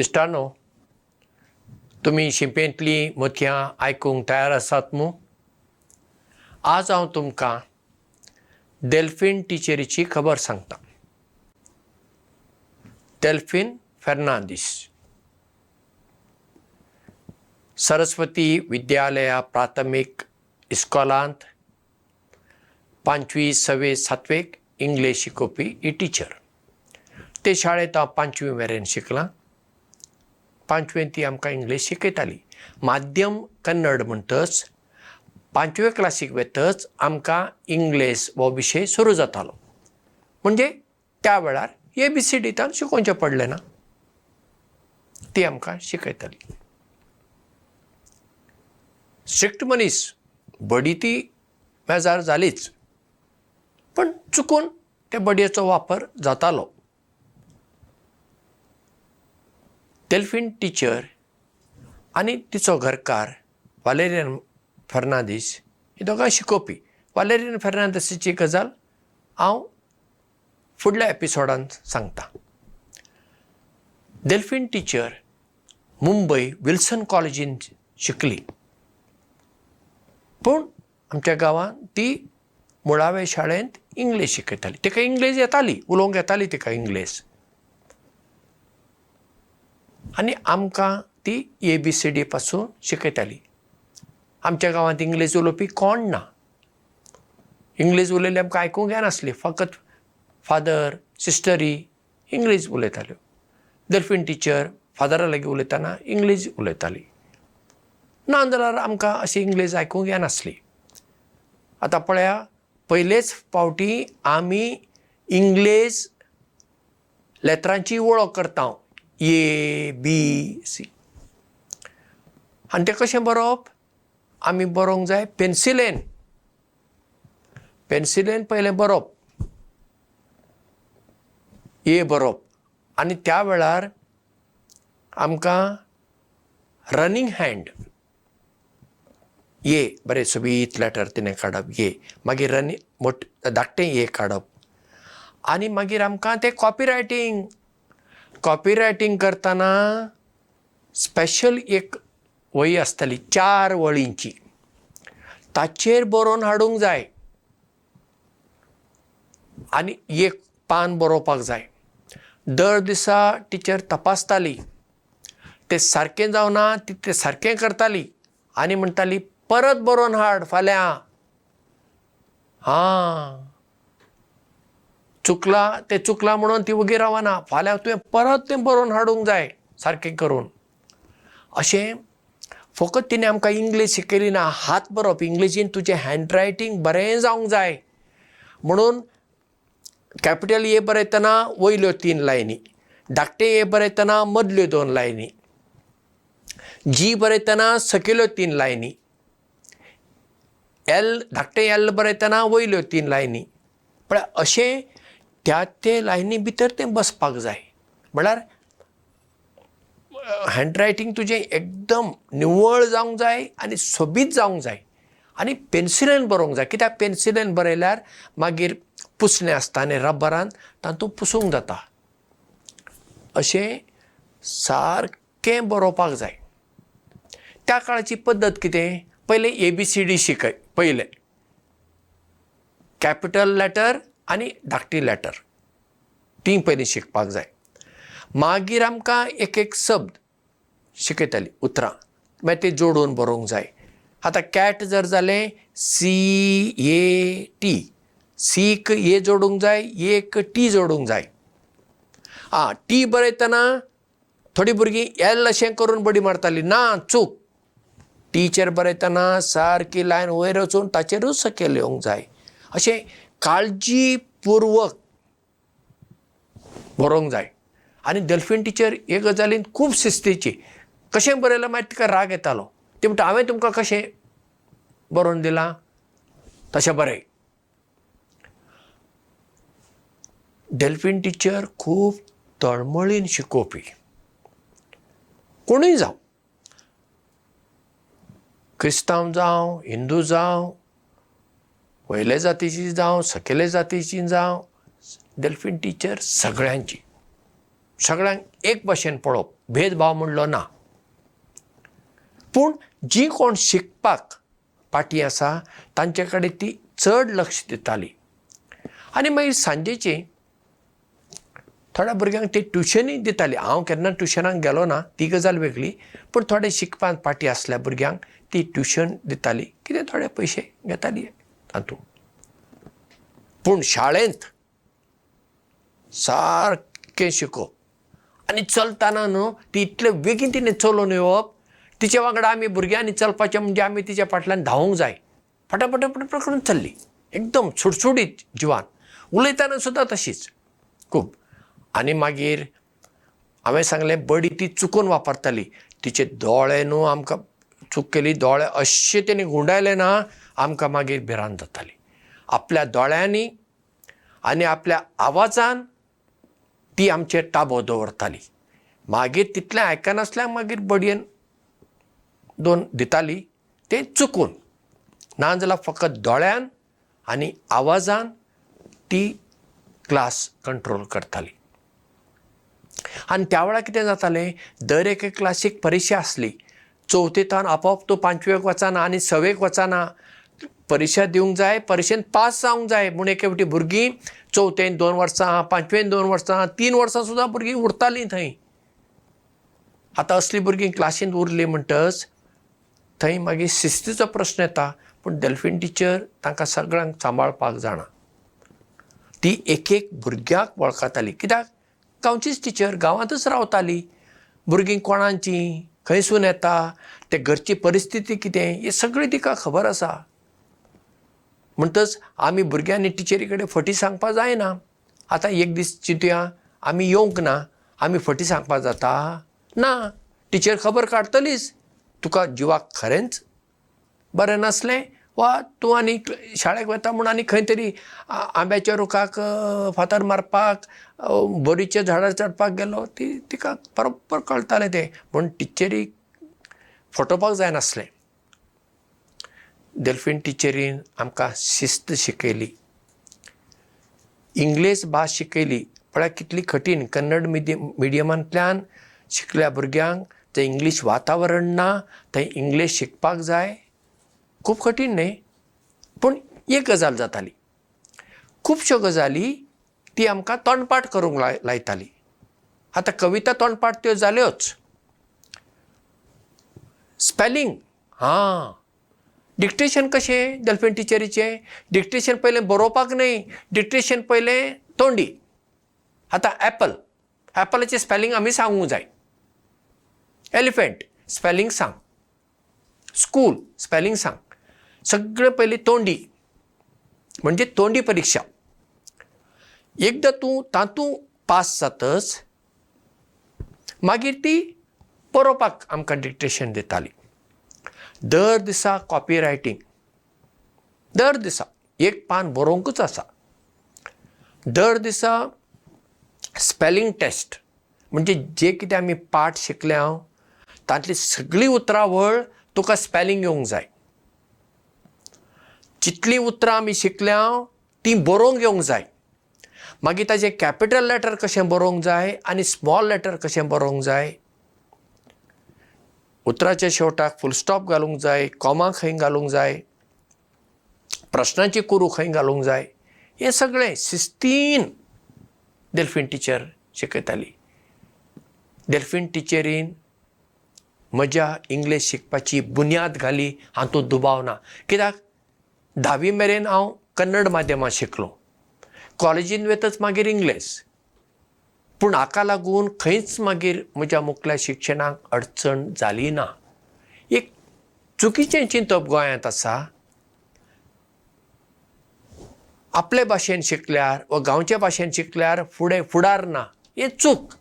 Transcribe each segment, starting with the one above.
इश्टानो तुमी शिंपेंतलीं मथयां आयकूंक तयार आसात न्हू आज हांव तुमकां डेल्फीन टिचरीची खबर सांगता. डेल्फीन फेर्नांदीस. सरस्वती विद्यालया प्राथमीक इस्कॉलांत पांचवी सवे सातवेक इंग्लीश शिकोवपी ही टिचर. ते शाळेंत हांव पांचवी मेरेन शिकलां पांचवेंत ती आमकां इंग्लीश शिकयताली. माध्यम कन्नड म्हणटच पांचवे क्लासीक वेतच आमकां इंग्लीश हो विशय सुरू जातालो. म्हणजे त्या वेळार ए बी सी डी तान शिकोवचें पडलें ना? ती आमकां शिकयताली. स्ट्रिक्ट मनीस बडी ती बेजार जालीच पण चुकून त्या बडयेचो वापर जातालो डेल्फीन टिचर आनी तिचो घरकार वालेरियन फेर्नांदीस ही दोगां शिकोवपी. वालेरियन फेर्नांदीसाची गजाल हांव फुडल्या एपिसोडांत सांगता. डेल्फीन टिचर मुंबय विल्सन कॉलेजींत शिकली. पूण आमच्या गांवांत ती मुळावे शाळेंत इंग्लीश शिकयताली. तिका इंग्लीश येताली उलोवंक येताली तिका इंग्लीश आनी आमकां ती ए बी सी डी पासून शिकयताली. आमच्या गांवांत इंग्लीश उलोवपी कोण ना? इंग्लीश उलयली आमकां आयकूंक येनासली फकत फादर सिस्टरी इंग्लीश उलयताल्यो. डेल्फीन टिचर फादरा लागीं उलयतना इंग्लीश उलयताली. ना जाल्यार आमकां अशी इंग्लीश आयकूंक येनासली आतां पळया पयलेच फावटी आमी इंग्लीश लेतरांची वळख करता ए बी सी आनी तें कशें बरोवप? आमी बरोवंक जाय पेन्सिलेन. पेन्सिलेन पयलें बरोवप. ए बरोवप. आनी त्या वेळार आमकां रनींग हँड. ए बरें सोबीत लेटर तिणें काडप ए मागीर रनी मोट धाकटें ए काडप. आनी मागीर आमकां तें कॉपी रायटींग कॉपी रायटींग करतना स्पेशल एक वही आसताली चार वळींची. ताचेर बरोवन हाडूंक जाय. आनी एक पान बरोवपाक जाय. दर दिसा टिचर तपासताली. तें सारकें जावना ती तें सारकें करताली. आनी म्हणटाली परत बरोवन हाड फाल्यां. हां चुकला तें चुकलां म्हणून ती वगी रावना. फाल्यां तुवें परत तें बरोवन हाडूंक जाय सारकें करून. अशें फकत तिणें आमकां इंग्लीश शिकयली ना हात बरोवप. इंग्लिशीन तुजें हँडरायटींग बरें जावंक जाय. म्हणून कॅपिटल ए बरयतना वयल्यो तीन लायनी. धाकटे ए बरयतना मदल्यो दोन लायनी. जी बरयतना सकयल्यो तीन लायनी. एल धाकटे एल बरयतना वयल्यो तीन लायनी. म्हळ्यार अशें त्या ते लायनी भितर तें बसपाक जाय. म्हळ्यार हँडरायटींग तुजें एकदम निवळ जावंक जाय आनी सोबीत जावंक जाय. आनी पेन्सिलेन बरोवंक जाय. कित्याक पेन्सिलेन बरयल्यार मागीर पुसणें आसता आनी रबरान तातूंत पुसूंक जाता. अशें सारकें बरोवपाक जाय. त्या काळाची पद्दत कितें? पयलें ए बी सी डी शिकय पयलें कॅपिटल लेटर आनी धाकटी लेटर ती पयलीं शिकपाक जाय. मागीर आमकां एक एक शब्द शिकयताली उतरां. मागीर ते जोडून बरोवंक जाय. आतां कॅट जर जालें सी ए टी सीक ए जोडूंक जाय एक टी जोडूंक जाय. आं टी बरयतना थोडीं भुरगीं एल अशें करून बडी मारतालीं ना चूक. टीचर बरयतना सारकी लायन वयर वचून ताचेरूच सकयल येवंक जाय. अशें काळजी पुर्वक बरोवंक जाय. आनी डेल्फीन टिचर हे गजालीन खूब शिस्तीची. कशें बरयलें मागीर तिका राग येतालो. ती म्हणटा हांवें तुमकां कशें बरोवन दिलां? तशें बरय. डेल्फीन टिचर खूब तळमळीन शिकोवपी. कोणूय जावं. क्रिस्तांव जावं हिंदू जावं वयले जातीची जावं सकयले जातीची जावं डेल्फीन टिचर सगळ्यांची. सगळ्यांक एक भशेन पळोवप भेदभाव म्हणलो ना. पूण जी कोण शिकपाक पाटी आसा तांचे कडेन ती चड लक्ष दिताली. आनी मागीर सांजेची थोड्या भुरग्यांक ती ट्युशनूय दिताली. हांव केन्ना ट्युशनाक गेलो ना ती गजाल वेगळी पूण थोडे शिकपाक पाटी आसल्या भुरग्यांक ती ट्युशन दिताली. कितें थोडे पयशे घेताली तातूंत पूण शाळेंत सारकें शिकोवप आनी चलतना न्हू ती इतले बेगीन तिणें चलोवन येवप तिचे वांगडा आमी भुरग्यांनी चलपाचें म्हणजे आमी तिच्या फाटल्यान धांवूंक जाय. फटाफट फटाफट करून चल्ली. एकदम सुटसुटीत जिवान. उलयतना सुद्दां तशीच. खूब आनी मागीर हांवें सांगलें बडी ती चुकून वापरताली. तिचे दोळे न्हू आमकां चूक केली. दोळे अशे तेणी गुंडायले ना आमकां मागीर भिरांत जाताली. आपल्या दोळ्यांनी आनी आपल्या आवाजान ती आमचेर ताबो दवरताली. मागीर तितलें आयकनासल्याक मागीर बडयेन दोन दिताली तें चुकून. नाजाल्यार फकत दोळ्यान आनी आवाजान ती क्लास कंट्रोल करताली. आनी त्या वेळार कितें जातालें दर एके क्लासीक परिक्षा आसली. चवथीतान आपोआप तूं पांचवेक वचना आनी सवेक वचना परिक्षा दिवंक जाय परिक्षेंत पास जावंक जाय म्हूण एके फावटी भुरगीं चवथेन दोन वर्सां पांचवेन दोन वर्सां तीन वर्सां सुद्दां भुरगीं उरतालीं थंय. आतां असलीं भुरगीं क्लासींत उरलीं म्हणटच थंय मागीर शिस्तीचो प्रस्न येता पूण डॅल्फीन टिचर तांकां सगळ्यांक सांबाळपाक जाणा. ती एक एक भुरग्याक वळखताली. कित्याक? गांवचीच टिचर गांवांतच रावताली. भुरगीं कोणाची? खंयसून येता? ते घरची परिस्थिती कितें? हें सगळें तिका खबर आसा म्हणटच आमी भुरग्यांनी टिचरी कडेन फटी सांगपा जायना. आतां एक दीस चिंतुया आमी येवंक ना आमी फटी सांगपा जाता? ना. टिचर खबर काडटलीच तुका जिवाक खरेंच बरें नासलें? वा तूं आनी शाळेक वता म्हूण आनी खंय तरी आंब्याच्या रुखाक फातर मारपाक बोरीच्या झाडार चडपाक गेलो ती तिका बरोबर कळटालें तें. म्हूण टिचरीक फटोवपाक जायनासलें डेल्फीन टिचरीन आमकां शिस्त शिकयली. इंग्लीश भास शिकयली पळय कितली कठीण. कन्नड मिडियम मिडियमांतल्यान शिकल्या भुरग्यांक थंय इंग्लीश वातावरण ना थंय इंग्लीश शिकपाक जाय. खूब कठीण न्ही? पूण एक गजाल जाताली. खुबश्यो गजाली ती आमकां तोंडपाट करूंक लाय लायताली. आतां कविता तोंडपाट त्यो जाल्योच. स्पेलिंग हां डिक्टेशन कशें डॅल्फीन टिचरीचें डिक्टेशन पयलें बरोवपाक न्हय डिक्टेशन पयलें तोंडी. आतां एपल एपलाचें स्पेलिंग आमी सांगूंक जाय. एलिफंट स्पेलिंग सांग. स्कूल स्पेलिंग सांग. सगळें पयलीं तोंडी. म्हणजे तोंडी परिक्षा. एकदां तूं तातूंत पास जातच मागीर ती बरोवपाक आमकां डिक्टेशन दिताली दर दिसा कॉपी रायटींग दर दिसा. एक पान बरोवंकूच आसा. दर दिसा स्पेलिंग टेस्ट. म्हणजे जे कितें आमी पाठ शिकले हांव तांतली सगळीं उतरावळ तुका स्पेलिंग येवंक जाय. जितलीं उतरां आमी शिकल्या ती बरोवंक येवंक जाय. मागीर ताजें कॅपिटल लेटर कशें बरोवंक जाय आनी स्मॉल लेटर कशें बरोवंक जाय उतराच्या शेवटाक फूल स्टॉप घालूंक जाय कॉमा खंय घालूंक जाय प्रश्नाची कुरू खंय घालूंक जाय हें सगळें शिस्तीन डेल्फीन टिचर शिकयताली. डेल्फीन टिचरीन म्हज्या इंग्लीश शिकपाची बुन्याद घाली हातूंत दुबाव ना कित्याक? धावी मेरेन हांव कन्नड माध्यमांत शिकलो. कॉलेजीन वेतच मागीर इंग्लीश पूण हाका लागून खंयच मागीर म्हज्या मुखल्या शिक्षणाक अडचण जाली ना. एक चुकीचें चिंतप गोंयांत आसा आपले भाशेन शिकल्यार वा गांवचे भाशेन शिकल्यार फुडें फुडार ना हें चूक.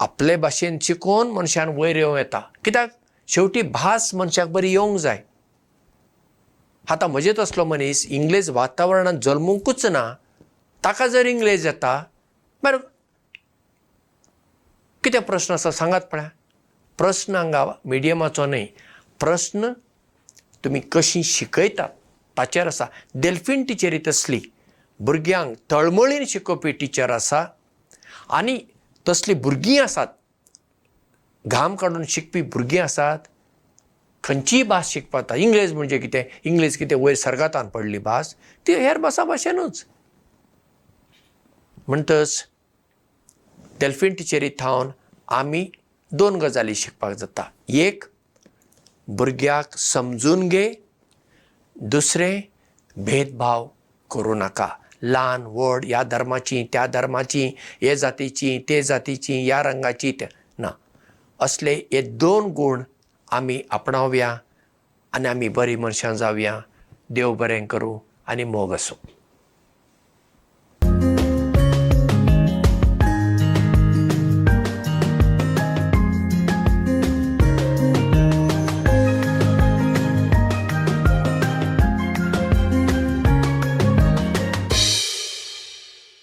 आपले भाशेन शिकून मनशान वयर येवं येता. कित्याक? शेवटी भास मनशाक बरी येवंक जाय. आतां म्हजेच असलो मनीस इंग्लीश वातावरणांत जल्मुंकूच ना ताका जर इंग्लीश येता बरें कितें प्रस्न आसा सांगात पळया? प्रस्न हांगा मिडियमाचो न्हय. प्रस्न तुमी कशीं शिकयतात? ताचेर आसा. डेल्फीन टिचरी तसली भुरग्यांक तळमळीन शिकोवपी टिचर आसा आनी तसलीं भुरगीं आसात घाम काडून शिकपी भुरगीं आसात खंयचीय भास शिकपा जाता. इंग्लीश म्हणजे कितें? इंग्लीश कितें? वयर सर्गातान पडली भास. ती हेर भासा भाशेनूच म्हणटच डॅल्फीन टिचरी थावन आमी दोन गजाली शिकपाक जाता. एक भुरग्याक समजून घे. दुसरें भेदभाव करूं नाका. ल्हान व्हड ह्या धर्माची त्या धर्माची हे जातीची ते जातीची ह्या रंगाची त्या ना. असले हे दोन गूण आमी आपणावया आनी आमी बरीं मनशां जावया. देव बरें करूं आनी मोग आसूं